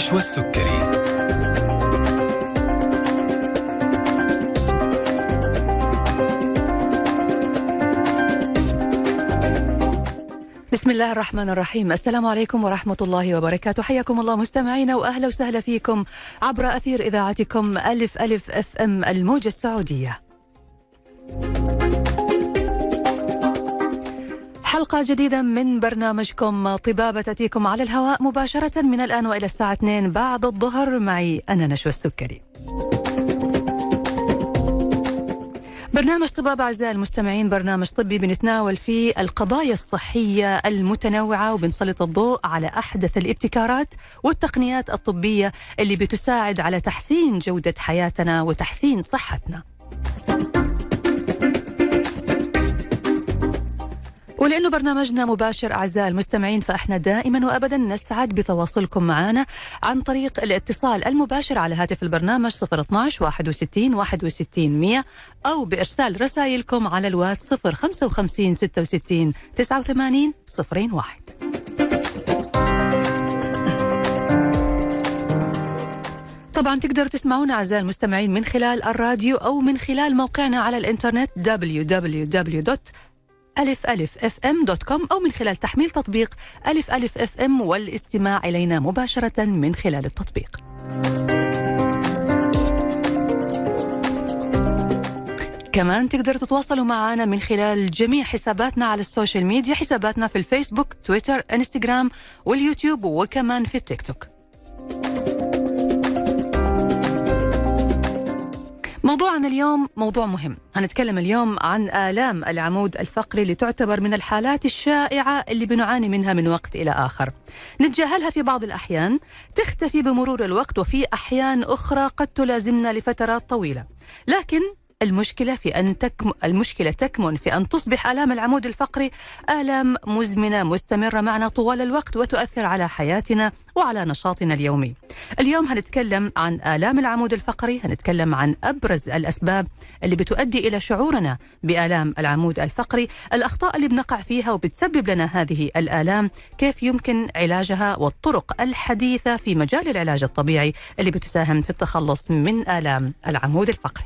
نشوى السكري بسم الله الرحمن الرحيم. السلام عليكم ورحمة الله وبركاته. حياكم الله مستمعينا وأهلا وسهلا فيكم عبر أثير إذاعتكم ألف ألف FM الموجة السعودية. حلقة جديدة من برنامجكم طبابة تأتيكم على الهواء مباشرة من الآن وإلى الساعة 2 بعد الظهر معي أنا نشوى السكري. برنامج طباب أعزائي المستمعين برنامج طبي بنتناول فيه القضايا الصحية المتنوعة وبنسلط الضوء على أحدث الابتكارات والتقنيات الطبية اللي بتساعد على تحسين جودة حياتنا وتحسين صحتنا. ولأنه برنامجنا مباشر أعزائي المستمعين فإحنا دائما وأبدا نسعد بتواصلكم معنا عن طريق الاتصال المباشر على هاتف البرنامج 012 61 61 100 أو بإرسال رسائلكم على الواتس 055 66 89 01 طبعا تقدروا تسمعونا أعزائي المستمعين من خلال الراديو أو من خلال موقعنا على الإنترنت www. ألف ألف FM dot com أو من خلال تحميل تطبيق ألف ألف FM والاستماع إلينا مباشرة من خلال التطبيق. كمان تقدروا تتواصلوا معنا من خلال جميع حساباتنا على ال social media حساباتنا في الفيسبوك تويتر إنستغرام واليوتيوب وكمان في التيك توك. موضوعنا اليوم موضوع مهم. هنتكلم اليوم عن آلام العمود الفقري اللي تعتبر من الحالات الشائعة اللي بنعاني منها من وقت إلى آخر. نتجاهلها في بعض الأحيان تختفي بمرور الوقت وفي أحيان أخرى قد تلازمنا لفترات طويلة. لكن المشكلة في أن تكم المشكلة تكمن في أن تصبح آلام العمود الفقري آلام مزمنة مستمرة معنا طوال الوقت وتؤثر على حياتنا وعلى نشاطنا اليومي. اليوم هنتكلم عن آلام العمود الفقري، هنتكلم عن أبرز الأسباب اللي بتؤدي إلى شعورنا بآلام العمود الفقري، الأخطاء اللي بنقع فيها وبتسبب لنا هذه الآلام، كيف يمكن علاجها والطرق الحديثة في مجال العلاج الطبيعي اللي بتساهم في التخلص من آلام العمود الفقري.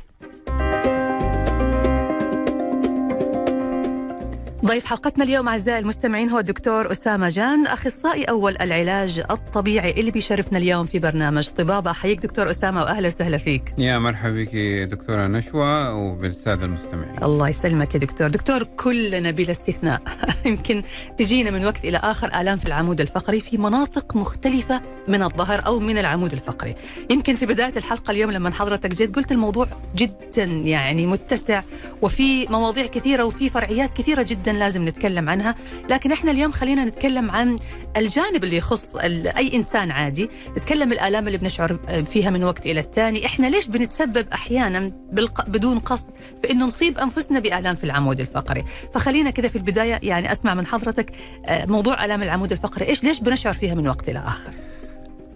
ضيف حلقتنا اليوم أعزائي المستمعين هو الدكتور أسامة جان أخصائي أول العلاج الطبيعي اللي بيشرفنا اليوم في برنامج طبابة. احييك دكتور أسامة واهلا وسهلا فيك. يا مرحبا بك دكتورة نشوى وبالسادة المستمعين. الله يسلمك يا دكتور. دكتور كلنا بلا استثناء يمكن تجينا من وقت إلى آخر آلام في العمود الفقري في مناطق مختلفة من الظهر أو من العمود الفقري. يمكن في بداية الحلقة اليوم لما حضرتك جيت قلت الموضوع جدا يعني متسع وفي مواضيع كثيرة وفي فرعيات كثيرة جدا لازم نتكلم عنها. لكن إحنا اليوم خلينا نتكلم عن الجانب اللي يخص أي إنسان عادي. نتكلم الآلام اللي بنشعر فيها من وقت إلى الثاني. إحنا ليش بنتسبب أحيانا بالق... بدون قصد في إنه نصيب أنفسنا بآلام في العمود الفقري؟ فخلينا كذا في البداية يعني أسمع من حضرتك موضوع آلام العمود الفقري. إيش ليش بنشعر فيها من وقت إلى آخر؟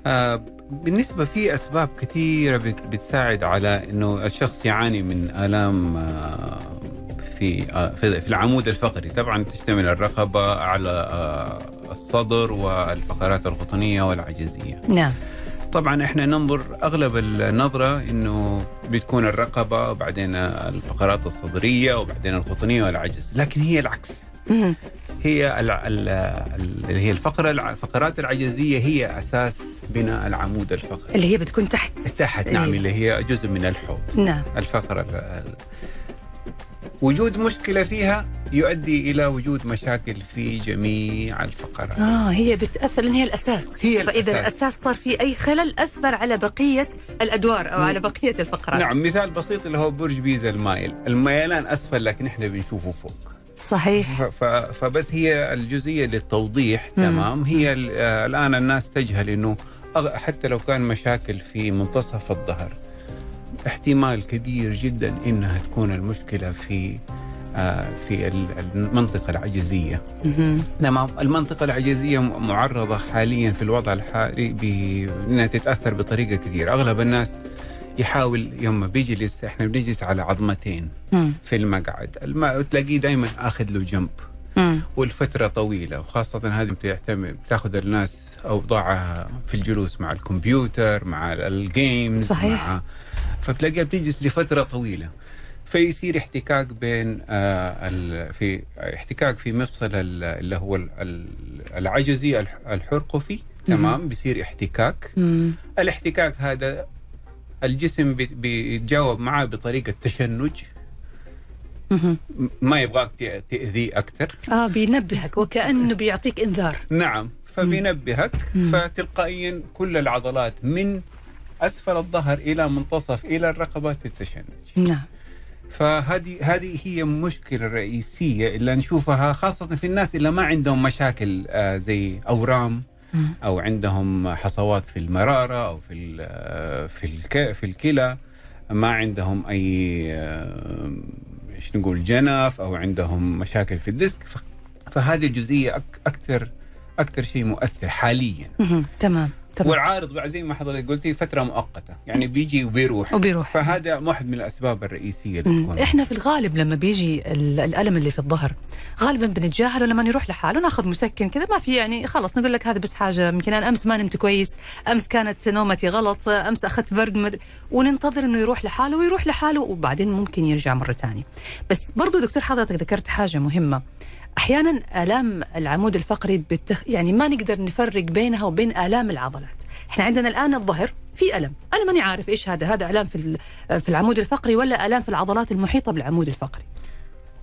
آه بالنسبة في أسباب كثيرة بتساعد على أنه الشخص يعاني من آلام آه في في العمود الفقري. طبعا تشتمل الرقبة على الصدر والفقرات القطنية والعجزية. نعم. طبعا إحنا ننظر أغلب النظرة إنه بتكون الرقبة وبعدين الفقرات الصدرية وبعدين القطنية والعجز. لكن هي العكس. هي اللي هي الفقرة الفقرات العجزية هي أساس بناء العمود الفقري. اللي هي بتكون تحت. تحت نعم اللي هي جزء من الحوض. نعم. الفقرة وجود مشكلة فيها يؤدي إلى وجود مشاكل في جميع الفقرات. آه هي بتأثر لأن هي الأساس. هي فإذا الأساس. الأساس صار فيه أي خلل أثر على بقية الأدوار أو على بقية الفقرات. نعم مثال بسيط اللي هو برج بيزا المايل. الميلان أسفل لكن إحنا بنشوفه فوق. صحيح. فبس هي الجزئية للتوضيح مم. تمام. هي آه، الآن الناس تجهل أغ- حتى لو كان مشاكل في منتصف الظهر. احتمال كبير جدا إنها تكون المشكلة في آه، في ال- المنطقة العجزية مهم. تمام المنطقة العجزية م- معرضة حاليا في الوضع الحالي بانها تتأثر بطريقة كثيرة أغلب الناس يحاول يوم بيجلس إحنا بنجلس على عظمتين مم. في المقعد الم... تلاقيه دائما آخذ له جنب مم. والفترة طويلة وخاصة هذه بتعتمد بتأخذ الناس أوضاعها في الجلوس مع الكمبيوتر مع ال games صحيح. مع فبتلاقيها بتجلس لفترة طويلة. فيصير احتكاك بين آه. في احتكاك في مفصل ال- اللي هو ال- ال- العجزي الح- الحرقفي. تمام؟ بيصير احتكاك. مم. الاحتكاك هذا الجسم بي- بيتجاوب معه بطريقة تشنج. ما يبغاك تأذيه أكثر. آه بينبهك وكأنه بيعطيك إنذار. نعم. فبينبهك. فتلقائيا كل العضلات من أسفل الظهر إلى منتصف إلى الرقبه تتشنج نعم. فهذه هذه هي المشكلة الرئيسيه اللي نشوفها خاصة في الناس اللي ما عندهم مشاكل آه، زي أورام. أو عندهم حصوات في المرارة أو في آه، في الك في الكلى. ما عندهم أي آه، إيش نقول جنف أو عندهم مشاكل في الديسك. فهذه الجزئية أكثر أكثر شيء مؤثر حاليا. تمام. تمام. والعارض بقى زي ما حضرتك قلتي فترة مؤقتة. يعني بيجي وبيروح. وبيروح. فهذا واحد من الأسباب الرئيسية اللي. تكون إحنا في الغالب لما بيجي ال- الألم اللي في الظهر غالبا بنتجاهله لما يروح لحاله ناخذ مسكن كذا ما في يعني خلاص نقول لك هذا بس حاجة يمكن أنا أمس ما نمت كويس أمس كانت نومتي غلط أمس أخذت برد مد... وننتظر إنه يروح لحاله ويروح لحاله وبعدين ممكن يرجع مرة ثانية. بس برضو دكتور حضرتك ذكرت حاجة مهمة. أحيانا آلام العمود الفقري بتخ... يعني ما نقدر نفرق بينها وبين آلام العضلات. إحنا عندنا الآن الظهر في ألم. أنا ماني عارف إيش هذا هذا ألام في في العمود الفقري ولا آلام في العضلات المحيطة بالعمود الفقري.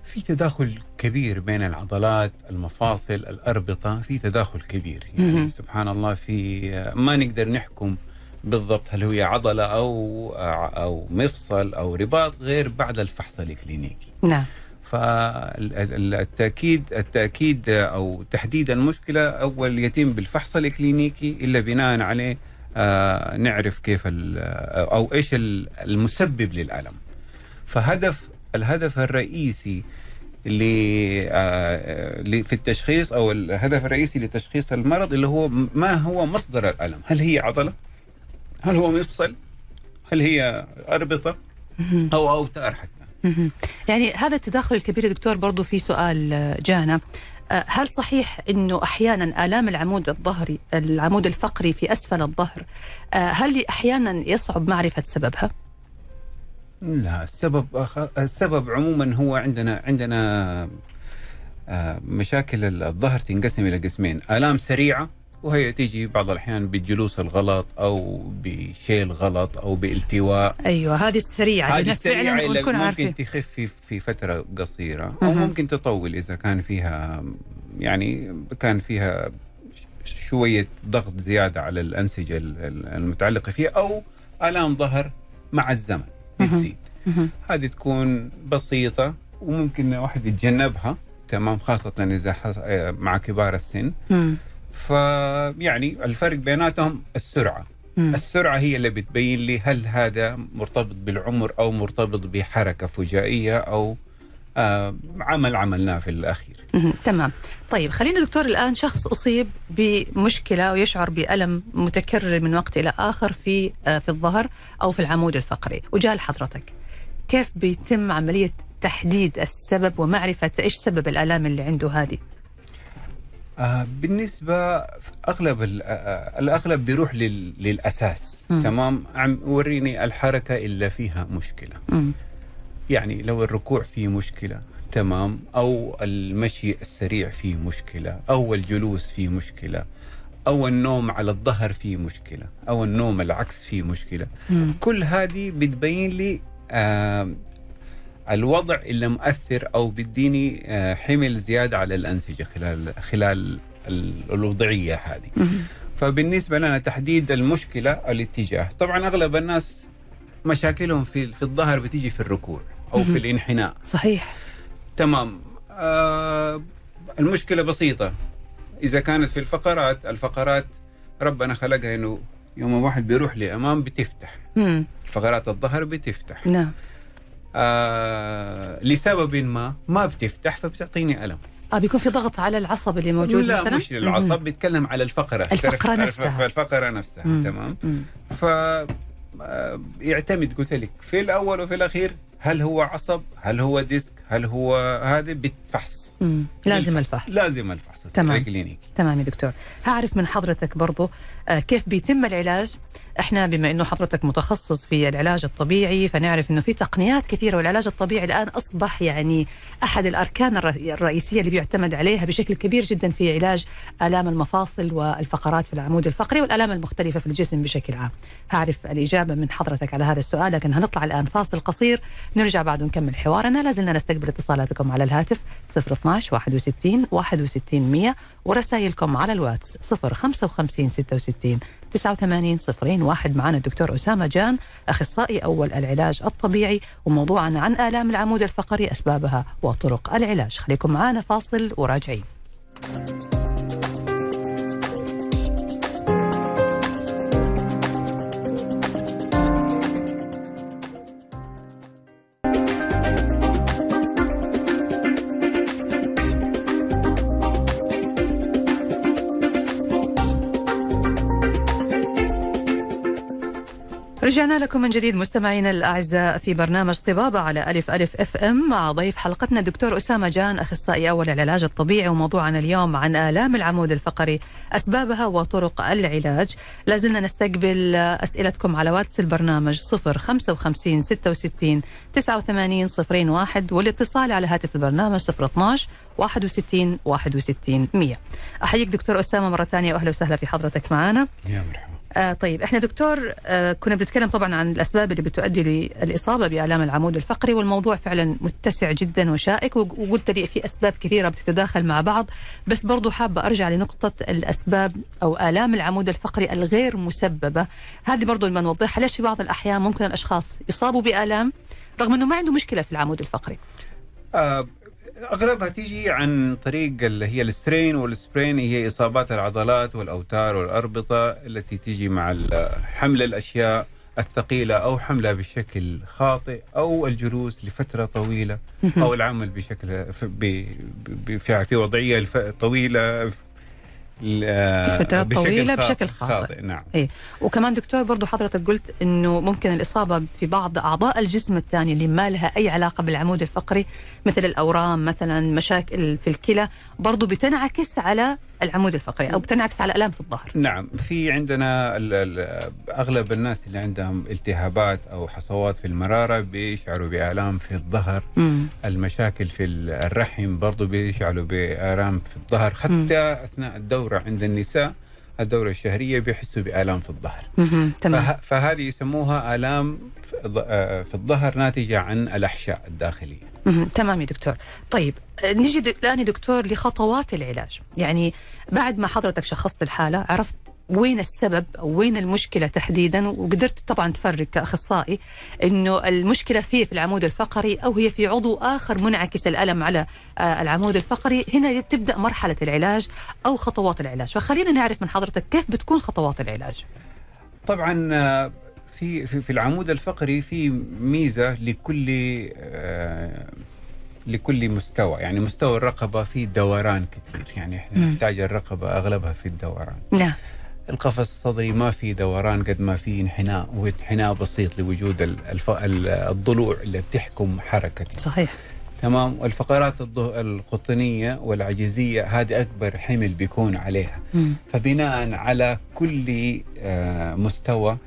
في تداخل كبير بين العضلات المفاصل الأربطة في تداخل كبير. يعني. سبحان الله في ما نقدر نحكم بالضبط هل هي عضلة أو أو مفصل أو رباط غير بعد الفحص الإكلينيكي. نعم. فالتأكيد التأكيد أو تحديد المشكلة أول يتم بالفحص الإكلينيكي إلا بناء عليه آه، نعرف كيف أو إيش ال- المسبب للألم فهدف الهدف الرئيسي اللي آه، في التشخيص أو الهدف الرئيسي لتشخيص المرض اللي هو ما هو مصدر الألم؟ هل هي عضلة؟ هل هو مفصل؟ هل هي أربطة؟ أو أوتار حتى؟ يعني هذا التداخل الكبير يا دكتور برضو في سؤال آه، جانا. آه، هل صحيح إنه أحيانا آلام العمود الظهري العمود الفقري في أسفل الظهر آه، هل أحيانا يصعب معرفة سببها؟ لا السبب السبب عموما هو عندنا عندنا مشاكل الظهر تنقسم إلى قسمين، آلام سريعة وهي تيجي بعض الأحيان بالجلوس الغلط أو بشيل غلط أو بالتواء أيوه هذه السريعة هذه فعلا اللي ونكون عارفين ممكن تخف في, قصيرة أو مهم. ممكن تطول إذا كان فيها يعني كان فيها ش- شوية ضغط زيادة على الأنسجة ال- ال- المتعلقة فيها أو آلام ظهر مع الزمن. بتزيد. هذه تكون بسيطة وممكن واحد يتجنبها تمام خاصة إذا حص... مع كبار السن. فيعني الفرق بيناتهم السرعة. مم. السرعة هي اللي بتبين لي هل هذا مرتبط بالعمر أو مرتبط بحركة فجائية أو آه عمل عملناه في الأخير. مهم. تمام. طيب خلينا دكتور الآن شخص أصيب بمشكلة ويشعر بألم متكرر من وقت إلى آخر في آه، في الظهر أو في العمود الفقري. وجاء لحضرتك. كيف بيتم عملية تحديد السبب ومعرفة إيش سبب الآلام اللي عنده هذه؟ آه بالنسبة أغلب ال- آه الأغلب بيروح لل للأساس مم. تمام عم وريني الحركة اللي فيها مشكلة مم. يعني لو الركوع فيه مشكلة تمام أو المشي السريع فيه مشكلة أو الجلوس فيه مشكلة أو النوم على الظهر فيه مشكلة أو النوم العكس فيه مشكلة مم. كل هذه بتبين لي آه الوضع اللي مؤثر أو بديني آه حمل زيادة على الأنسجة خلال خلال ال- الوضعية هذه. مم. فبالنسبة لنا تحديد المشكلة الاتجاه. طبعا أغلب الناس مشاكلهم في في الظهر بتيجي في الركوع مهم. في الانحناء. صحيح. تمام. آه المشكلة بسيطة. إذا كانت في الفقرات الفقرات ربنا خلقها إنه يوم واحد بيروح لأمام بتفتح. مم. فقرات الظهر بتفتح. نعم. آه لسبب ما ما بتفتح فبتعطيني ألم آه بيكون في ضغط على العصب اللي موجود لا مثلا مش للعصب بيتكلم على الفقرة الفقرة الف- نفسها. الفقرة نفسها مم. تمام مم. ف آه، يعتمد قلت لك في الأول وفي الأخير هل هو عصب؟ هل هو ديسك؟ هل هو هذا بالفحص. مم. لازم الفحص. لازم الفحص. تمام. الكلينيكي تمام يا دكتور. هعرف من حضرتك برضو آه، كيف بيتم العلاج؟ إحنا بما إنه حضرتك متخصص في العلاج الطبيعي فنعرف إنه في تقنيات كثيرة والعلاج الطبيعي الآن أصبح يعني أحد الأركان الر- الرئيسية اللي بيعتمد عليها بشكل كبير جدا في علاج آلام المفاصل والفقرات في العمود الفقري والآلام المختلفة في الجسم بشكل عام. هعرف الإجابة من حضرتك على هذا السؤال لكن هنطلع الآن فاصل قصير. نرجع بعد نكمل حوارنا. لازلنا نستقبل اتصالاتكم على الهاتف 012 61 61 100 ورسائلكم على الواتس 055 66 89 صفرين واحد. معنا الدكتور أسامة جان أخصائي أول العلاج الطبيعي وموضوعنا عن آلام العمود الفقري أسبابها وطرق العلاج. خليكم معنا فاصل وراجعين. رجعنا لكم من جديد مستمعينا الأعزاء في برنامج طبابة على ألف ألف أف أم مع ضيف حلقتنا الدكتور أسامة جان أخصائي أول العلاج الطبيعي وموضوعنا اليوم عن آلام العمود الفقري أسبابها وطرق العلاج. لازلنا نستقبل أسئلتكم على واتس البرنامج 055 66 89 صفرين واحد والاتصال على هاتف البرنامج 012 61 61 100 أحييك دكتور أسامة مرة ثانية وأهلا وسهلا في حضرتك معنا. يا مرحبا. آه طيب إحنا دكتور آه كنا بنتكلم طبعا عن الأسباب اللي بتؤدي للإصابة بآلام العمود الفقري والموضوع فعلا متسع جدا وشائك وق- وقلت لي في أسباب كثيرة بتتداخل مع بعض بس برضو حابة أرجع لنقطة الأسباب أو آلام العمود الفقري الغير مسببة. هذه برضو لما نوضحها ليش في بعض الأحيان ممكن الأشخاص يصابوا بآلام رغم إنه ما عنده مشكلة في العمود الفقري؟ آه، اغلبها تيجي عن طريق اللي هي السترين والسبرين هي إصابات العضلات والأوتار والأربطة التي تيجي مع حمل الأشياء الثقيلة أو حملها بشكل خاطئ أو الجلوس لفترة طويلة أو العمل بشكل في في وضعية طويلة ل- فترات بشكل طويلة خاطئ- بشكل خاطئ. نعم. إيه. وكمان دكتور برضو حضرتك قلت إنه ممكن الإصابة في بعض أعضاء الجسم الثانية اللي ما لها أي علاقة بالعمود الفقري مثل الأورام مثلا مشاكل في الكلى برضو بتنعكس على العمود الفقري أو بتنعكس على الام في الظهر. نعم في عندنا ال ال أغلب الناس اللي عندهم التهابات أو حصوات في المرارة بيشعروا بآلام في الظهر. امم المشاكل في ال- الرحم برضو بيشعروا بآلام في الظهر. حتى أثناء الدورة عند النساء الدورة الشهرية بيحسوا بآلام في الظهر. تمام. فه فهذه يسموها في الظ- آه، في الظهر ناتجة عن الأحشاء الداخلية. مهم. تمام يا دكتور. طيب نجي الآن يا دكتور لخطوات العلاج. يعني بعد ما حضرتك شخصت الحالة عرفت وين السبب أو وين المشكلة تحديدا وقدرت طبعا تفرق كاخصائي إنه المشكلة فيه في العمود الفقري أو هي في عضو آخر منعكس الألم على آه، العمود الفقري. هنا تبدأ مرحلة العلاج أو خطوات العلاج. فخلينا نعرف من حضرتك كيف بتكون خطوات العلاج. طبعا آه، في في, في العمود الفقري في ميزة لكل آه، لكل مستوى. يعني مستوى الرقبة فيه دوران كثير. يعني إحنا. نحتاج الرقبة أغلبها في الدوران. نعم. القفص الصدري ما في دوران قد ما في انحناء وانحناء بسيط لوجود الف... الضلوع اللي بتحكم حركته صحيح. تمام. والفقرات القطنية والعجزية هذه أكبر حمل بيكون عليها. مم. فبناء على كل آه، مستوى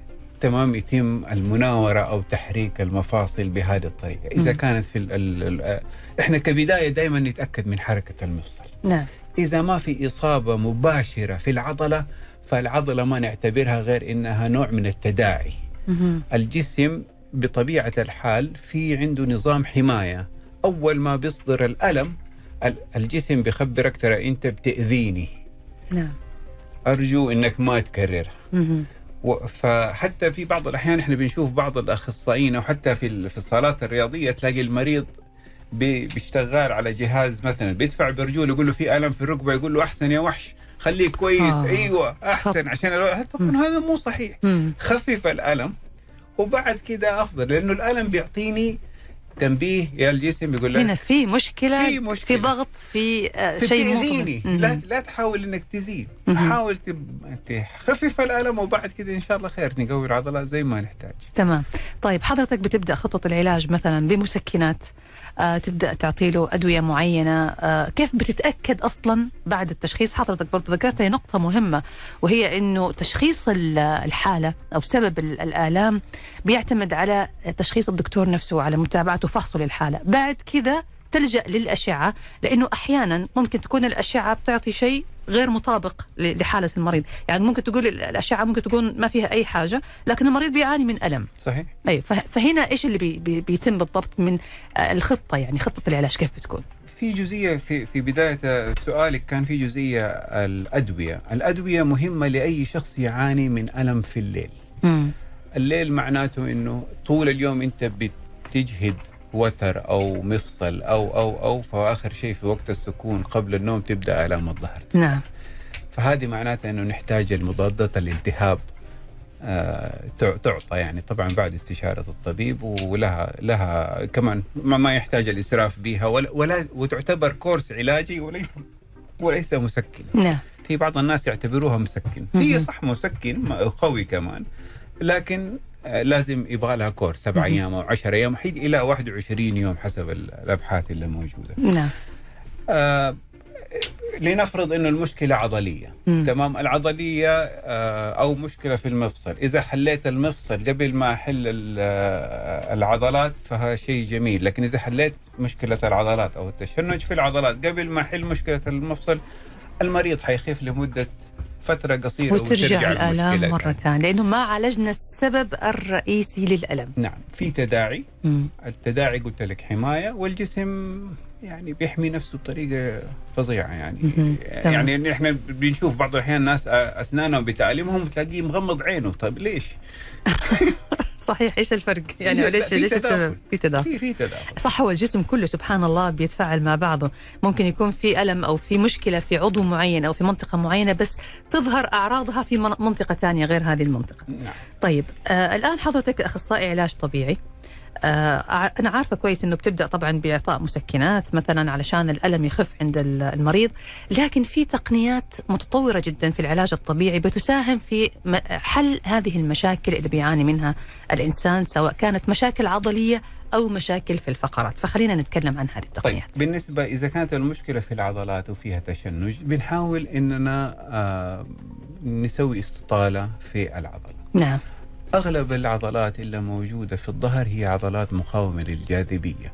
تمام يتم المناورة أو تحريك المفاصل بهذه الطريقة. إذا. كانت في ال ال ال إحنا كبداية دائما نتأكد من حركة المفصل. نعم. إذا ما في إصابة مباشرة في العضلة فالعضلة ما نعتبرها غير إنها نوع من التداعي. مهم. الجسم بطبيعة الحال في عنده نظام حماية. أول ما بيصدر الألم ال- الجسم بيخبرك ترى أنت بتأذيني. نعم. أرجو إنك ما تكررها. فحتى في بعض الأحيان إحنا بنشوف بعض الأخصائيين أو حتى في في الصالات الرياضية تلاقي المريض بي- بيشتغل على جهاز مثلا بيدفع برجوله يقول له في ألم في الركبة يقول له أحسن يا وحش خليك كويس آه. أيوة أحسن عشان الو- طبعا هذا مو صحيح. خفف الألم وبعد كده أفضل لأنه الألم بيعطيني تنبيه يا الجسم يقول لك هنا في مشكلة في مشكلة. في ضغط في آه، شيء طبيعي. لا. لا تحاول إنك تزيد. حاول تخفف الألم وبعد كده إن شاء الله خير نقوي العضلات زي ما نحتاج تمام طيب حضرتك بتبدأ خطة العلاج مثلا بمسكنات تبدأ تعطي له أدوية معينة. آه كيف بتتأكد أصلا بعد التشخيص؟ حضرتك برضو ذكرت لي نقطة مهمة وهي إنه تشخيص ال- الحالة أو سبب ال- الآلام بيعتمد على تشخيص الدكتور نفسه وعلى متابعته وفحصه للحاله بعد كذا تلجأ للأشعة لأنه أحيانا ممكن تكون الأشعة بتعطي شيء غير مطابق ل- لحالة المريض. يعني ممكن تقول ال- الأشعة ممكن تكون ما فيها أي حاجة لكن المريض بيعاني من ألم. صحيح. فه- فهنا إيش اللي بي بي بيتم بالضبط من آه، الخطة؟ يعني خطة العلاج كيف بتكون؟ في جزئية في في بداية سؤالك كان في جزئية الأدوية. الأدوية مهمة لأي شخص يعاني من ألم في الليل. امم الليل معناته إنه طول اليوم أنت بتجهد وتر أو مفصل أو أو أو فاخر شيء في وقت السكون قبل النوم تبدأ ألام الظهر. نعم. فهذه معناتها إنه نحتاج المضادات الالتهاب آه، تع- تعطى يعني طبعا بعد استشارة الطبيب ولها لها كمان ما, ما يحتاج الإسراف بها ولا, ولا وتعتبر كورس علاجي وليس وليس مسكن. نعم. في بعض الناس يعتبروها مسكن. هي صح مسكن قوي كمان لكن لازم يبغى لها كورس سبع. أيام أو 10 أيام حيد إلى 21 يوم حسب ال- الأبحاث اللي موجودة. نعم. آه لنفرض إنه المشكلة عضلية. مم. تمام؟ العضلية آه أو مشكلة في المفصل. إذا حليت المفصل قبل ما أحل آه، العضلات فهذا شيء جميل لكن إذا حليت مشكلة العضلات أو التشنج في العضلات قبل ما أحل مشكلة المفصل المريض حيخف لمدة فترة قصيرة وترجع المشكلة الآلام مرة. ثانية لأنه ما عالجنا السبب الرئيسي للألم نعم في تداعي مم. التداعي قلت لك حماية والجسم يعني بيحمي نفسه بطريقة فظيعة يعني. تمام. يعني إن إحنا بنشوف بعض الأحيان ناس أسنانهم بتعلمهم تلاقيه مغمض عينه طيب ليش؟ صحيح إيش الفرق؟ يعني ليش ليش. السبب؟ في تداخل. في في تداخل. صح هو الجسم كله سبحان الله بيتفاعل مع بعضه. ممكن يكون في ألم أو في مشكلة في عضو معين أو في منطقة معينة بس تظهر أعراضها في من- منطقة ثانية غير هذه المنطقة. نعم. طيب آه الآن حضرتك أخصائي علاج طبيعي. آه ع- أنا عارفة كويس أنه بتبدأ طبعا بإعطاء مسكنات مثلا علشان الألم يخف عند ال- المريض لكن في تقنيات متطورة جدا في العلاج الطبيعي بتساهم في حل هذه المشاكل اللي بيعاني منها الإنسان سواء كانت مشاكل عضلية أو مشاكل في الفقرات. فخلينا نتكلم عن هذه طيب التقنيات. بالنسبة إذا كانت المشكلة في العضلات وفيها تشنج بنحاول إننا آه نسوي استطالة في العضله نعم. أغلب العضلات اللي موجودة في الظهر هي عضلات مقاومه للجاذبية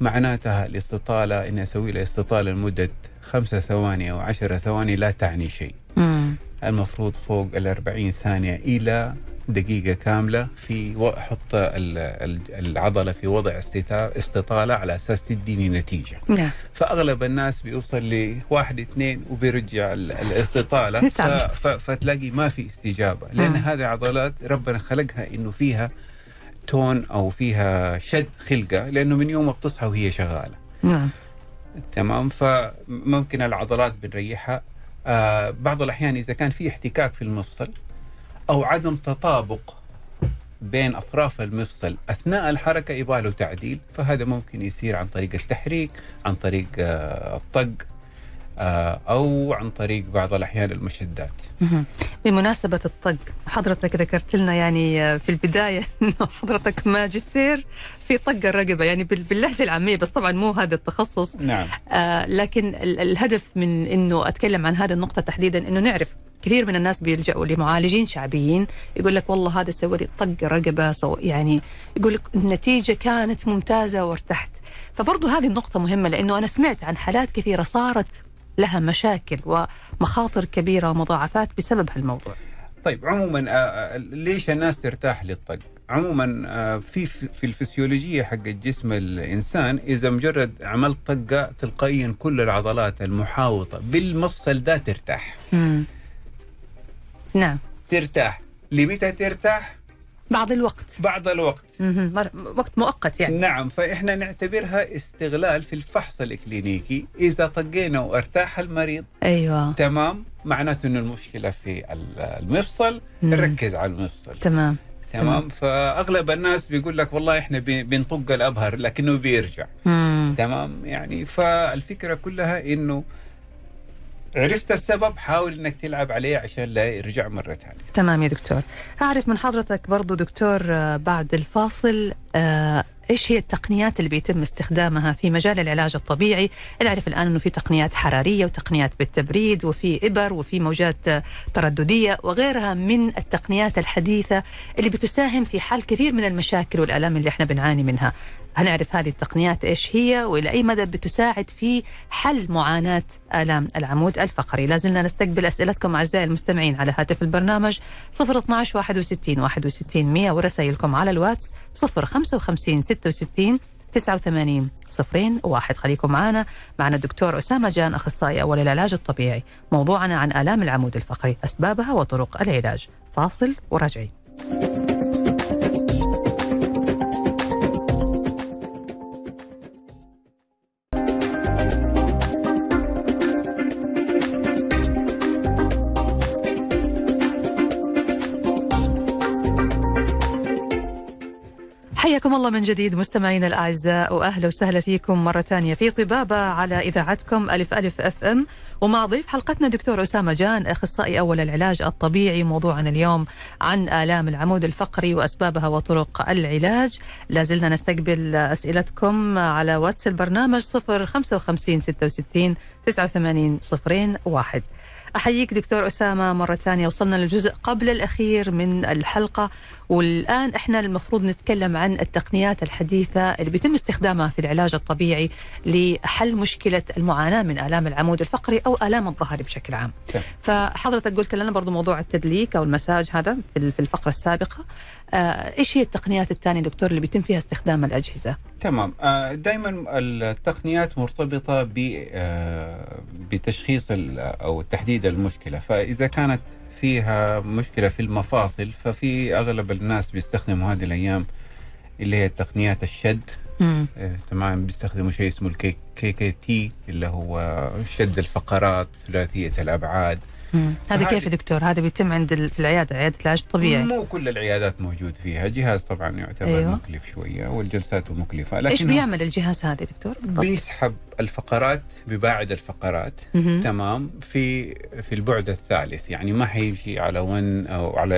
معناتها الاستطالة إني أسوي لها استطالة لمدة خمسة ثواني أو عشرة ثواني لا تعني شيء مم. المفروض فوق ال 40 ثانية إلى دقيقة كاملة في ال- العضلة في وضع استطالة على أساس تديني نتيجة. نعم فأغلب الناس بيوصل لواحد اثنين وبيرجع ال- الاستطالة. ف- فتلاقي ما في استجابة لأن مم. هذه عضلات ربنا خلقها إنه فيها تون أو فيها شد خلقة لأنه من يوم ما بتصحى وهي شغالة. نعم تمام فممكن العضلات بنريحها آه بعض الأحيان إذا كان في احتكاك في المفصل أو عدم تطابق بين أطراف المفصل أثناء الحركة يبغى له تعديل فهذا ممكن يصير عن طريق التحريك عن طريق آه الطق. أو عن طريق بعض الأحيان المشدات. مهم. بمناسبة الطق حضرتك ذكرت لنا يعني آه، في البداية أنه حضرتك ماجستير في طق الرقبة يعني بال- باللهجة العامية بس طبعا مو هذا التخصص. نعم. آه لكن ال- الهدف من أنه أتكلم عن هذه النقطة تحديدا أنه نعرف كثير من الناس بيلجأوا لمعالجين شعبيين يقول لك والله هذا سوى لي طق رقبة سو يعني يقول لك النتيجة كانت ممتازة وارتحت. فبرضو هذه النقطة مهمة لأنه أنا سمعت عن حالات كثيرة صارت لها مشاكل ومخاطر كبيرة ومضاعفات بسبب هالموضوع طيب عموما آه، آه، ليش الناس ترتاح للطق؟ عموما آه، في في الفسيولوجية حق جسم الإنسان إذا مجرد عملت طقة تلقائيا كل العضلات المحاوطة بالمفصل ده ترتاح مم. نعم ترتاح لمتى ترتاح؟ بعض الوقت. بعض الوقت. وقت مؤقت يعني. نعم فإحنا نعتبرها استغلال في الفحص الكلينيكي إذا طقينا وارتاح المريض أيوه. تمام؟ معناته إنه المشكلة في ال- المفصل. نركز على المفصل. تمام. تمام؟ فأغلب الناس بيقول لك والله إحنا بنطق الأبهر لكنه بيرجع. مم. تمام؟ يعني فالفكرة كلها إنه عرفت السبب حاول إنك تلعب عليه عشان لا يرجع مرة ثانية. تمام يا دكتور. أعرف من حضرتك برضو دكتور آه، بعد الفاصل آه، إيش هي التقنيات اللي بيتم استخدامها في مجال العلاج الطبيعي؟ نعرف الآن أنه في تقنيات حرارية وتقنيات بالتبريد وفي إبر وفي موجات ترددية وغيرها من التقنيات الحديثة اللي بتساهم في حل كثير من المشاكل والآلام اللي إحنا بنعاني منها. هنعرف هذه التقنيات إيش هي وإلى أي مدى بتساعد في حل معاناة آلام العمود الفقري، لازلنا نستقبل أسئلتكم أعزائي المستمعين على هاتف البرنامج 012 61 61 100 ورسائلكم على الواتس 055 66 89 صفرين واحد. خليكم معنا معنا الدكتور أسامة جان أخصائي أول العلاج الطبيعي. موضوعنا عن آلام العمود الفقري أسبابها وطرق العلاج. فاصل وراجعين حياكم الله من جديد مستمعينا الأعزاء وأهلا وسهلا فيكم مرة ثانية في طبابة على إذاعتكم ألف ألف أف أم. ومع ضيف حلقتنا دكتور أسامة جان أخصائي أول العلاج الطبيعي موضوعنا اليوم عن آلام العمود الفقري وأسبابها وطرق العلاج. لازلنا نستقبل أسئلتكم على واتس البرنامج 055 66 89 صفرين واحد. أحييك دكتور أسامة مرة ثانية. وصلنا للجزء قبل الأخير من الحلقة والآن إحنا المفروض نتكلم عن التقنيات الحديثة اللي بيتم استخدامها في العلاج الطبيعي لحل مشكلة المعاناة من آلام العمود الفقري أو آلام الظهر بشكل عام. فحضرتك قلت لنا برضو موضوع التدليك أو المساج هذا في الفقرة السابقة. آه، إيش هي التقنيات الثانية دكتور اللي بيتم فيها استخدام الأجهزة؟ تمام. دائما التقنيات مرتبطة ب آه، بتشخيص أو تحديد المشكلة. فإذا كانت فيها مشكلة في المفاصل ففي أغلب الناس بيستخدموا هذه الأيام اللي هي تقنيات الشد. آه، تمام بيستخدموا شيء اسمه ال KKT اللي هو شد الفقرات ثلاثية الأبعاد مم. هذا كيف يا دكتور هذا بيتم عند ال- في العيادة عيادة العلاج الطبيعي مو كل العيادات موجود فيها جهاز طبعا يعتبر. أيوة. مكلف شوية والجلسات مكلفة لكن إيش بيعمل الجهاز هذا يا دكتور؟ بالضبط؟ بيسحب الفقرات بباعد الفقرات مهم. تمام في في البعد الثالث يعني ما حيمشي على 1 أو على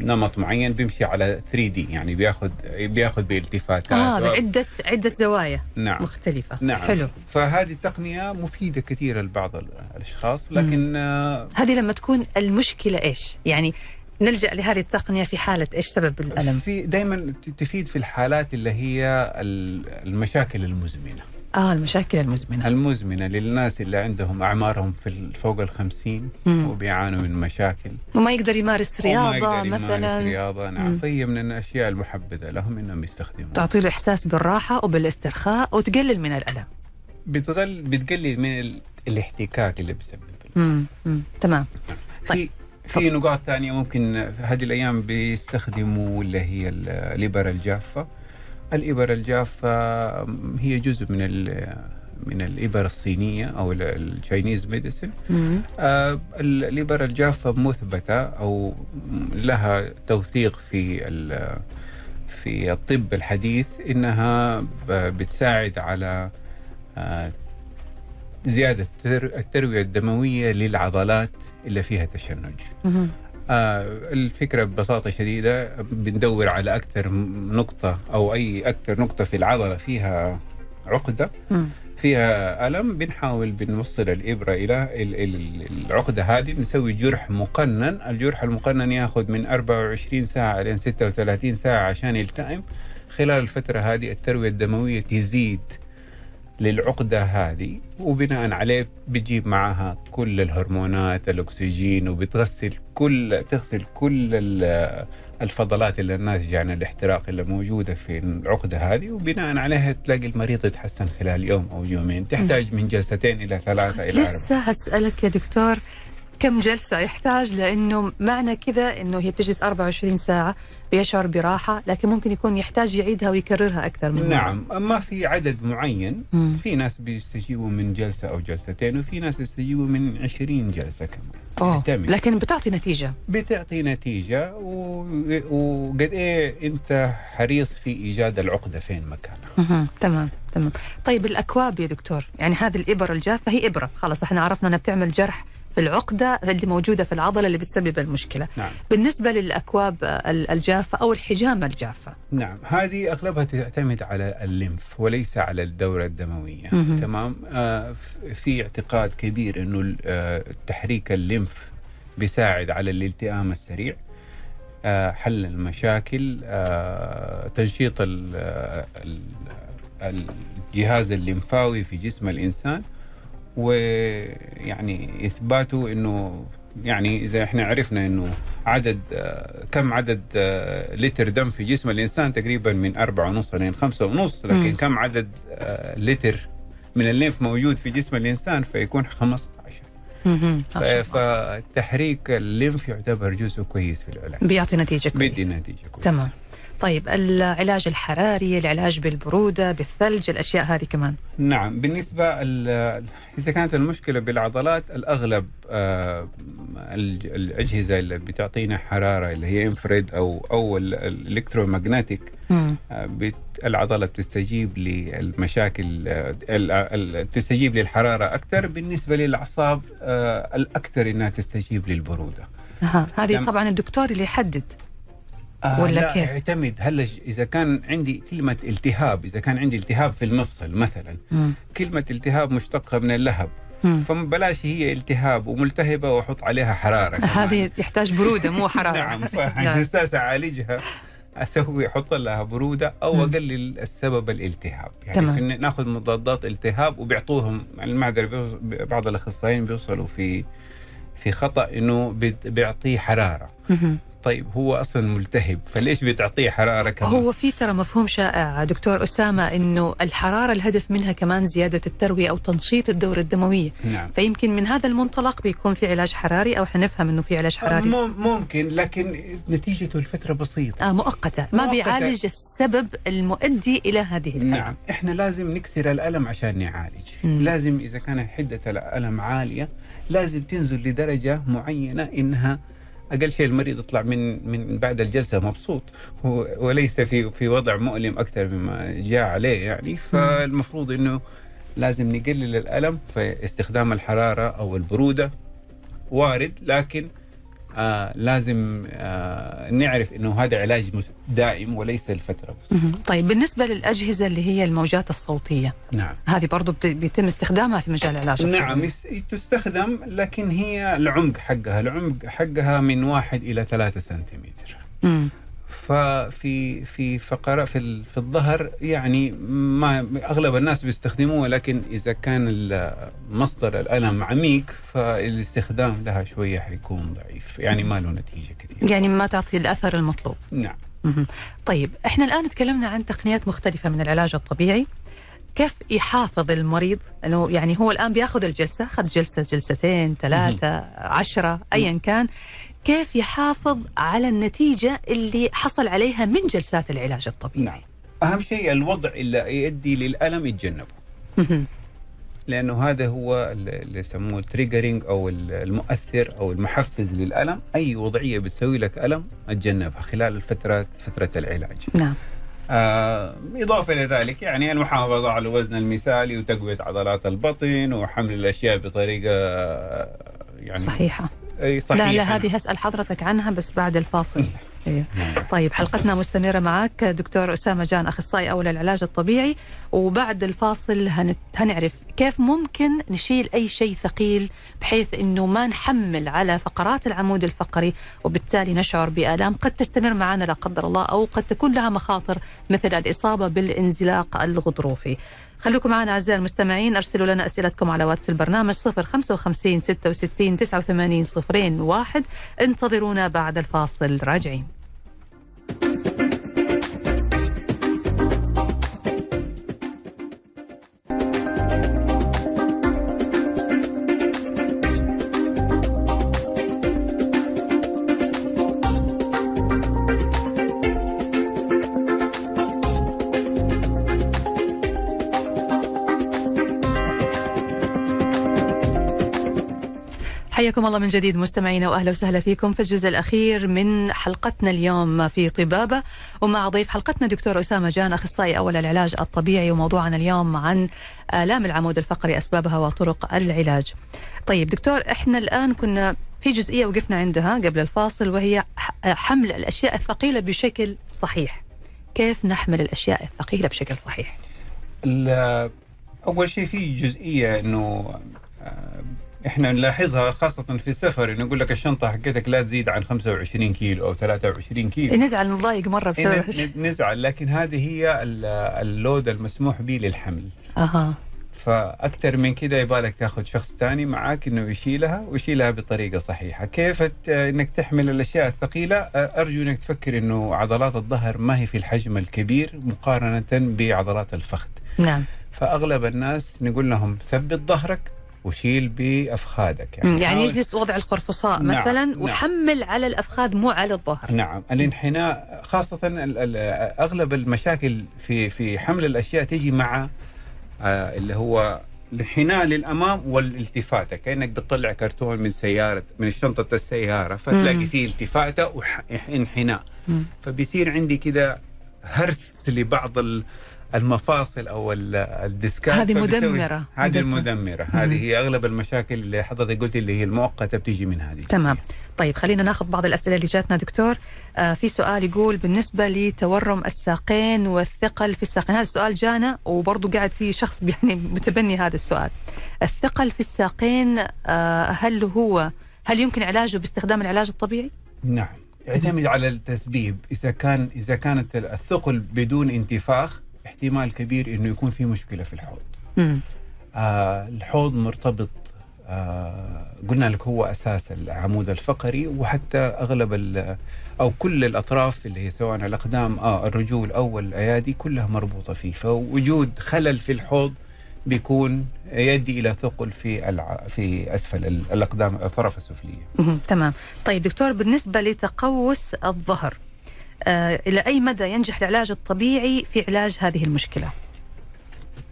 نمط معين بيمشي على 3 دي يعني بياخذ بياخذ بالتفاتات. آه بعدة عدة زوايا نعم. مختلفة. نعم. حلو. فهذه التقنية مفيدة كثير لبعض ال- الأشخاص لكن آه، هذه لما تكون المشكلة إيش؟ يعني نلجأ لهذه التقنية في حالة إيش سبب الألم؟ في دائما تفيد في الحالات اللي هي ال- المشاكل المزمنة. آه المشاكل المزمنة. المزمنة للناس اللي عندهم أعمارهم في ال- فوق الخمسين مم. وبيعانوا من مشاكل. وما يقدر يمارس وما رياضة يقدر يمارس مثلا. مم. نعم. فهي من الأشياء المحبذة لهم إنهم يستخدموها. تعطي له إحساس بالراحة وبالاسترخاء وتقلل من الألم. بتغل بتقلل من ال... الاحتكاك اللي. مم. تمام. طيب، في في نقاط ثانية ممكن هذه الأيام بيستخدموا اللي هي ال- الإبر الجافة الإبر الجافة هي جزء من ال... من الإبر الصينية أو ال Chinese medicine. آه، ال- الإبر الجافة مثبتة أو لها توثيق في في الطب الحديث إنها بتساعد على آه، زيادة التر- التروية الدموية للعضلات اللي فيها تشنج. آه، الفكرة ببساطة شديدة بندور على أكثر نقطة أو أي أكثر نقطة في العضلة فيها عقدة مم. فيها ألم بنحاول بنوصل الإبرة إلى ال- ال- العقدة هذه نسوي جرح مقنن الجرح المقنن ياخذ من 24 ساعة إلى 36 ساعة عشان يلتئم خلال الفترة هذه التروية الدموية تزيد للعقدة هذه وبناء عليه بتجيب معها كل الهرمونات الأكسجين وبتغسل كل تغسل كل ال- الفضلات اللي الناتجة عن الاحتراق اللي موجودة في العقدة هذه وبناء عليها تلاقي المريض يتحسن خلال يوم أو يومين. تحتاج من جلستين إلى ثلاثة إلى أربعة. لسه هسألك يا دكتور كم جلسة يحتاج لأنه معنى كذا أنه هي بتجلس 24 ساعة بيشعر براحة لكن ممكن يكون يحتاج يعيدها ويكررها أكثر من نعم ما في عدد معين مم. في ناس بيستجيبوا من جلسة أو جلستين وفي ناس يستجيبوا من 20 جلسة كمان أوه. لكن بتعطي نتيجة بتعطي نتيجة و... وقد إيه أنت حريص في إيجاد العقدة فين مكانها مهم. تمام تمام طيب الأكواب يا دكتور يعني هذه الإبر الجافة هي إبرة خلاص إحنا عرفنا أنها بتعمل جرح في العقدة اللي موجودة في العضلة اللي بتسبب المشكلة. نعم. بالنسبة للأكواب ال- الجافة أو الحجامة الجافة. نعم. هذه أغلبها تعتمد على الليمف وليس على الدورة الدموية. مهم. تمام؟ آه في اعتقاد كبير إنه ال- آه تحريك الليمف بيساعد على الالتئام السريع آه حل المشاكل آه تنشيط آه، ال- الجهاز الليمفاوي في جسم الإنسان ويعني اثباته إنه يعني إذا إحنا عرفنا إنه عدد آه، كم عدد آه، لتر دم في جسم الإنسان تقريبا من أربعة ونص لين خمسة ونص لكن مم. كم عدد آه، لتر من الليمف موجود في جسم الإنسان فيكون 15 مهم. ف- فتحريك الليمف يعتبر جزء كويس في العلاج. بيعطي نتيجة بيدي كويسة نتيجة كويسة. تمام. طيب العلاج الحراري العلاج بالبرودة بالثلج الأشياء هذه كمان نعم بالنسبة ال- إذا كانت المشكلة بالعضلات الأغلب آه، ال- الأجهزة اللي بتعطينا حرارة اللي هي انفراد أو أو ال- الإلكترومagnetic مم. آه، العضلة بتستجيب للمشاكل آه، تستجيب للحرارة أكثر بالنسبة للأعصاب الأكثر إنها تستجيب للبرودة. هذه تم- طبعا الدكتور اللي يحدد آه ولا لا كيف؟ يعتمد هلا ج- إذا كان عندي كلمة التهاب إذا كان عندي التهاب في المفصل مثلا مم. كلمة التهاب مشتقة من اللهب. فبلاش هي التهاب وملتهبة وأحط عليها كمان. هذه يحتاج برودة مو حرارة نعم. فأساس أعالجها أسوي أحط لها برودة أو مم. أقلل السبب الالتهاب يعني. في ناخذ مضادات التهاب وبيعطوهم المعذرة بيوص- بعض الأخصائيين بيوصلوا في في خطأ إنه بت- بيعطيه حرارة مهم. طيب هو أصلا ملتهب فليش بتعطيه حرارة كمان؟ هو في ترى مفهوم شائع دكتور أسامة أنه الحرارة الهدف منها كمان زيادة التروية أو تنشيط الدورة الدموية. نعم. فيمكن من هذا المنطلق بيكون في علاج حراري أو إحنا نفهم أنه في علاج حراري. مم- ممكن لكن نتيجته الفترة بسيطة. آه مؤقتة ما مؤقتة. بيعالج السبب المؤدي إلى هذه الحالة نعم. إحنا لازم نكسر الألم عشان نعالج. مم. لازم إذا كانت حدة الألم عالية لازم تنزل لدرجة معينة إنها أقل شيء المريض يطلع من من بعد الجلسة مبسوط. وليس في في وضع مؤلم أكثر مما جاء عليه يعني. فالمفروض إنه لازم نقلل الألم فاستخدام الحرارة أو البرودة. وارد لكن آه لازم آه نعرف إنه هذا علاج دائم وليس الفترة بس. طيب بالنسبة للأجهزة اللي هي الموجات الصوتية. نعم. هذه برضو بت- بيتم استخدامها في مجال العلاج نعم تستخدم لكن هي العمق حقها العمق حقها من واحد إلى ثلاثة سنتيمتر. مم. ففي في فقرة في في الظهر يعني ما أغلب الناس بيستخدموها لكن إذا كان مصدر الألم عميق فالاستخدام لها شوية حيكون ضعيف. يعني ما له نتيجة كثير يعني ما تعطي الأثر المطلوب. نعم. طيب إحنا الآن تكلمنا عن تقنيات مختلفة من العلاج الطبيعي. كيف يحافظ المريض؟ إنه يعني هو الآن بيأخذ الجلسة أخذ جلسة جلستين ثلاثة عشرة ايا كان. كيف يحافظ على النتيجة اللي حصل عليها من جلسات العلاج الطبيعي؟ نعم. أهم شيء الوضع اللي يؤدي للألم يتجنبه. لأنه هذا هو اللي يسموه التريجرينج أو المؤثر أو المحفز للألم. أي وضعية بتسوي لك ألم اتجنبها خلال الفترة فترة العلاج. نعم. آه إضافة إلى ذلك يعني المحافظة على الوزن المثالي وتقوية عضلات البطن وحمل الأشياء بطريقة آه، يعني صحيحة. لا لا هذه هسأل حضرتك عنها بس بعد الفاصل. إيه. طيب حلقتنا مستمرة معك دكتور أسامة جان أخصائي أول العلاج الطبيعي. وبعد الفاصل هنت... هنعرف كيف ممكن نشيل أي شيء ثقيل بحيث أنه ما نحمل على فقرات العمود الفقري وبالتالي نشعر بآلام قد تستمر معنا لا قدر الله أو قد تكون لها مخاطر مثل الإصابة بالانزلاق الغضروفي. خليكم معنا أعزائي المستمعين أرسلوا لنا أسئلتكم على واتس البرنامج 055 66 89 صفرين واحد. انتظرونا بعد الفاصل راجعين. حياكم الله من جديد مستمعينا وأهلا وسهلا فيكم في الجزء الأخير من حلقتنا اليوم في طبابة ومع ضيف حلقتنا دكتور أسامة جان أخصائي أول العلاج الطبيعي وموضوعنا اليوم عن آلام العمود الفقري أسبابها وطرق العلاج. طيب دكتور إحنا الآن كنا في جزئية وقفنا عندها قبل الفاصل وهي حمل الأشياء الثقيلة بشكل صحيح. كيف نحمل الأشياء الثقيلة بشكل صحيح؟ أول شيء في جزئية إنه آه، إحنا نلاحظها خاصة في السفر إنه يقول لك الشنطة حقتك لا تزيد عن 25 كيلو أو 23 كيلو نزعل نضايق مرة بسبب نزعل لكن هذه هي اللود المسموح به للحمل أها فأكثر من كده يبالك تاخذ شخص ثاني معاك إنه يشيلها ويشيلها بطريقة صحيحة، كيف إنك تحمل الأشياء الثقيلة؟ أرجو إنك تفكر إنه عضلات الظهر ما هي في الحجم الكبير مقارنة بعضلات الفخذ. نعم. فأغلب الناس نقول لهم ثبت ظهرك وشيل بأفخاذك يعني. يعني يجلس وضع القرفصاء نعم مثلا نعم. وحمل على الأفخاذ مو على الظهر. نعم الانحناء خاصة أغلب المشاكل في في حمل الأشياء تجي مع آه اللي هو الانحناء للأمام والالتفاته كأنك بتطلع كرتون من سيارة من شنطة السيارة فتلاقي فيه التفاته وانحناء فبيصير عندي كده هرس لبعض المفاصل أو الديسكات هذه مدمرة هذه المدمرة. هذه هي أغلب المشاكل اللي حضرتك قلت اللي هي المؤقتة بتيجي من هذه. تمام. طيب خلينا ناخذ بعض الأسئلة اللي جاتنا دكتور. آه في سؤال يقول بالنسبة لتورم الساقين والثقل في الساقين هذا السؤال جانا وبرضه قاعد في شخص يعني متبني هذا السؤال. الثقل في الساقين آه هل هو هل يمكن علاجه باستخدام العلاج الطبيعي؟ نعم. يعتمد على التسبيب. إذا كان إذا كانت الثقل بدون انتفاخ احتمال كبير إنه يكون في مشكلة في الحوض. آه الحوض مرتبط آه قلنا لك هو أساس العمود الفقري وحتى أغلب أو كل الأطراف اللي هي سواء الأقدام آه الرجول أو الايادي كلها مربوطة فيه فوجود خلل في الحوض بيكون يؤدي إلى ثقل في الع... في أسفل الأقدام الأطراف السفلية. تمام، طيب دكتور بالنسبة لتقوس الظهر آه، إلى أي مدى ينجح العلاج الطبيعي في علاج هذه المشكلة؟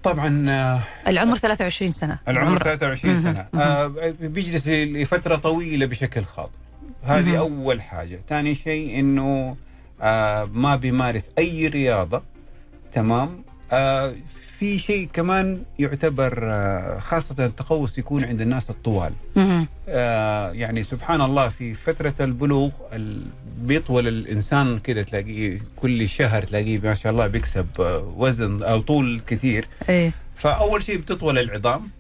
طبعا آه، العمر 23 سنة. العمر 23 سنة. آه بيجلس لفترة طويلة بشكل خاطئ. هذه أول حاجة. ثاني شيء أنه آه ما بيمارس أي رياضة تمام؟ في شيء كمان يعتبر آه، خاصة التقوس يكون عند الناس الطوال. آه يعني سبحان الله في فترة البلوغ بيطول الإنسان كده تلاقيه كل شهر تلاقيه ما شاء الله بيكسب آه، وزن أو طول كثير. إيه؟ فأول شيء بتطول العظام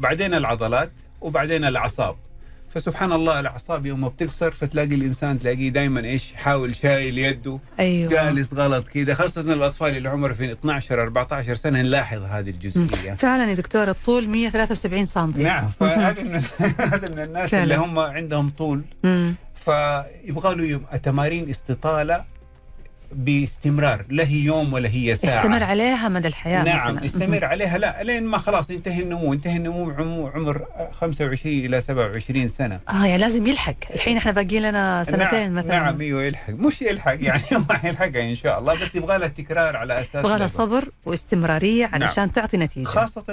بعدين العضلات وبعدين الأعصاب. فسبحان الله الأعصاب يوم ما بتكسر فتلاقي الإنسان تلاقيه دائما إيش يحاول شايل يده. أيوه. جالس غلط كذا خاصة الأطفال اللي عمره في 12 14 سنة نلاحظ هذه الجزئية. فعلا يا دكتور الطول 173 سم نعم فهذا من هذا من الناس فعلا. اللي هم عندهم طول. فيبغى له تمارين استطالة باستمرار لا هي يوم ولا هي ساعة. استمر عليها مدى الحياة نعم مثلاً. استمر عليها. لا لين ما خلاص ينتهي النمو. ينتهي النمو عمر 25 إلى 27 سنة. آه يعني لازم يلحق. الحين إحنا باقي لنا سنتين نعم مثلا. نعم أيوه يلحق. مش يلحق يعني ما يلحقها إن شاء الله. بس يبغى لها تكرار على أساس يبغى لها صبر واستمرارية علشان نعم. تعطي نتيجة. خاصة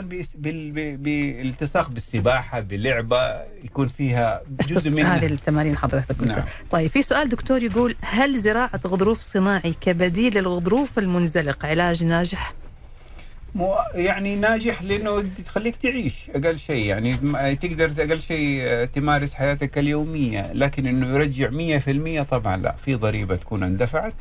بالالتصاق بالسباحة بلعبة يكون فيها جزء منها. هذه التمارين حضرتك نعم. طيب في سؤال دكتور يقول هل زراعة غضروف صناعي كبديل للغضروف المنزلق. علاج ناجح؟ مو يعني ناجح لأنه تخليك تعيش أقل شيء. يعني تقدر أقل شيء تمارس حياتك اليومية. لكن إنه يرجع 100% طبعا لا في ضريبة تكون اندفعت.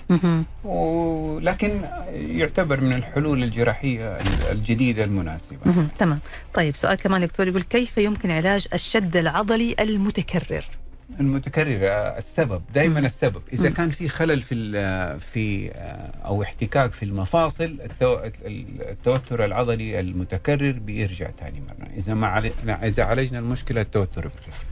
ولكن يعتبر من الحلول الجراحية الجديدة المناسبة. تمام. طيب سؤال كمان دكتور يقول كيف يمكن علاج الشد العضلي المتكرر؟ المتكررة السبب دائما السبب. إذا كان في خلل في في أو احتكاك في المفاصل التوتر العضلي المتكرر بيرجع ثاني مرة. إذا ما إذا عالجنا المشكلة التوتر بيخف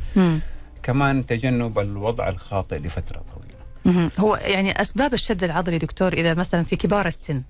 كمان تجنب الوضع الخاطئ لفترة طويلة. هو يعني أسباب الشد العضلي دكتور إذا مثلا في كبار السن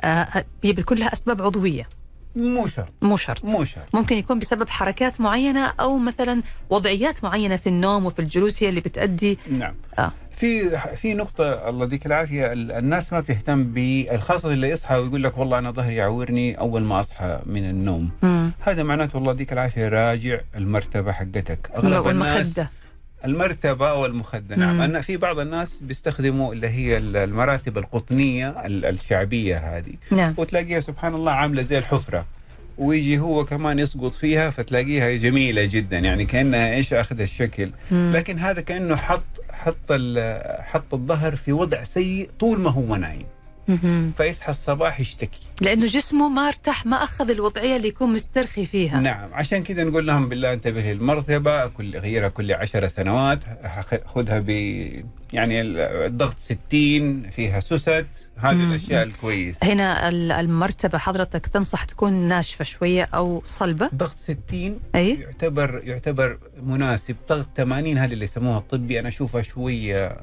آه هي بتكون لها أسباب عضوية. مو شرط. مو شرط. مو شرط. ممكن يكون بسبب حركات معينة أو مثلا وضعيات معينة في النوم وفي الجلوس هي اللي بتؤدي نعم. آه. في في نقطة الله يديك العافية ال- الناس ما بتهتم بالخاصة اللي يصحى ويقول لك والله أنا ظهري يعورني أول ما أصحى من النوم. مم. هذا معناته الله يديك العافية راجع المرتبة حقتك. أغلب الناس والمخدة مم. نعم أن في بعض الناس بيستخدموا اللي هي ال- المراتب القطنية ال- الشعبية هذه نعم وتلاقيها سبحان الله عاملة زي الحفرة ويجي هو كمان يسقط فيها فتلاقيها جميلة جدا يعني كأنها إيش أخذ الشكل مم. لكن هذا كأنه حط حط حط الظهر في وضع سيء طول ما هو نايم. فيصحى الصباح يشتكي. لأنه جسمه ما ارتاح ما أخذ الوضعية اللي يكون مسترخي فيها. نعم عشان كذا نقول لهم بالله انتبه للمرتبة كل غيرها كل عشر سنوات خذها ب يعني ال- الضغط 60 فيها سوست هذه مم. الأشياء الكويسة. هنا ال- المرتبة حضرتك تنصح تكون ناشفة شوية أو صلبة؟ ضغط 60 أي. يعتبر يعتبر مناسب. ضغط 80 هذه اللي يسموها الطبي أنا أشوفها شوية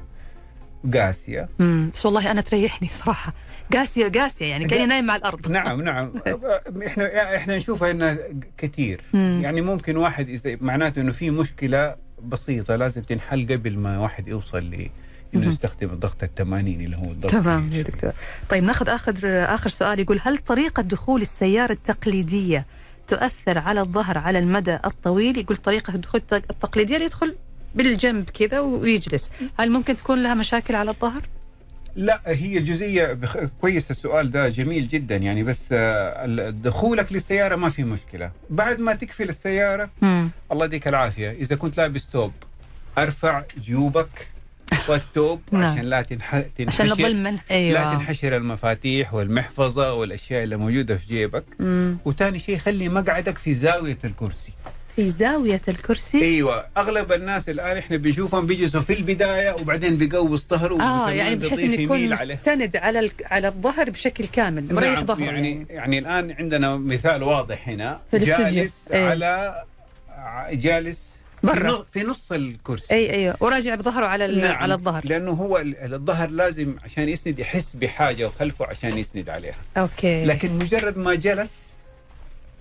قاسية. امم بس والله أنا تريحني صراحة. قاسية قاسية يعني كأني نايم على الأرض. نعم نعم. إحنا إحنا نشوفها إنها كثير. مم. يعني ممكن واحد اذا معناته إنه في مشكلة بسيطة لازم تنحل قبل ما واحد يوصل ل إنه. يستخدم الضغط ال 80 اللي هو الضغط تمام. يا دكتور. طيب ناخذ اخر آخر سؤال يقول هل طريقة دخول السيارة التقليدية تؤثر على الظهر على المدى الطويل؟ يقول طريقة الدخول التق- التقليدية اللي يدخل بالجنب كذا ويجلس. هل ممكن تكون لها مشاكل على الظهر؟ لا هي الجزئية بخ... كويس السؤال ده جميل جدا يعني بس آه، دخولك للسيارة ما في مشكلة. بعد ما تقفل السيارة امم الله يديك العافية. إذا كنت لابس توب أرفع جيوبك والتوب نعم. عشان لا تنح... عشان تنحشر نضل من لا أيوه. تنحشر المفاتيح والمحفظة والأشياء اللي موجودة في جيبك. مم. وثاني شيء خلي مقعدك في زاوية الكرسي. في زاوية الكرسي. أيوه أغلب الناس الآن إحنا بنشوفهم بيجلسوا في البداية وبعدين بيقوس ظهره آه يعني بحيث إنه يكون مستند على ال- على الظهر بشكل كامل مريح نعم ظهره. يعني يعني الآن عندنا مثال واضح هنا. في. جالس إيه. على جالس برا. في نص, الكرسي. اي أيوه وراجع بظهره على نعم، على الظهر. لأنه هو ال- الظهر لازم عشان يسند يحس بحاجة وخلفه عشان يسند عليها. okay. لكن مجرد ما جلس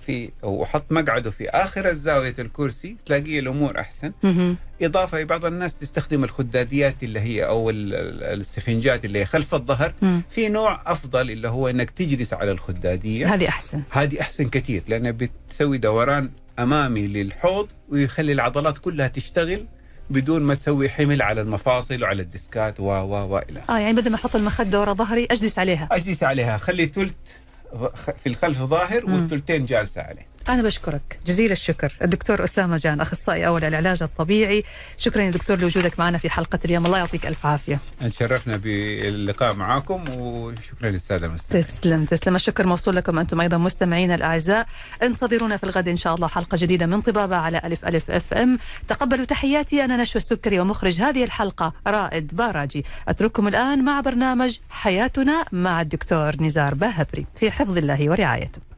في وحط مقعده في آخر زاويه الكرسي تلاقيه الأمور أحسن. إضافة بعض الناس تستخدم الخداديات اللي هي أو ال- ال- السفنجات اللي هي خلف الظهر. مم. في نوع أفضل اللي هو إنك تجلس على الخدادية. هذه أحسن. هذه أحسن كثير لانها بتسوي دوران أمامي للحوض ويخلي العضلات كلها تشتغل بدون ما تسوي حمل على المفاصل وعلى الديسكات و و و إلى آه يعني بدل ما أحط المخدة ورا ظهري أجلس عليها. أجلس عليها خلي ثلث في الخلف ظاهر. والثلثين جالسة عليه أنا بشكرك. جزيل الشكر. الدكتور أسامة جان أخصائي أول العلاج الطبيعي. شكرا يا دكتور لوجودك معنا في حلقة اليوم. الله يعطيك ألف عافية. تشرفنا باللقاء معاكم وشكرا للسادة المستمعين. تسلم تسلم. الشكر موصول لكم أنتم أيضا مستمعينا الأعزاء. انتظرونا في الغد إن شاء الله حلقة جديدة من طبابة على ألف ألف أف أم. تقبلوا تحياتي. أنا نشوى السكري ومخرج هذه الحلقة رائد باراجي. أترككم الآن مع برنامج حياتنا مع الدكتور نزار باهبري في حفظ الله ورعايته.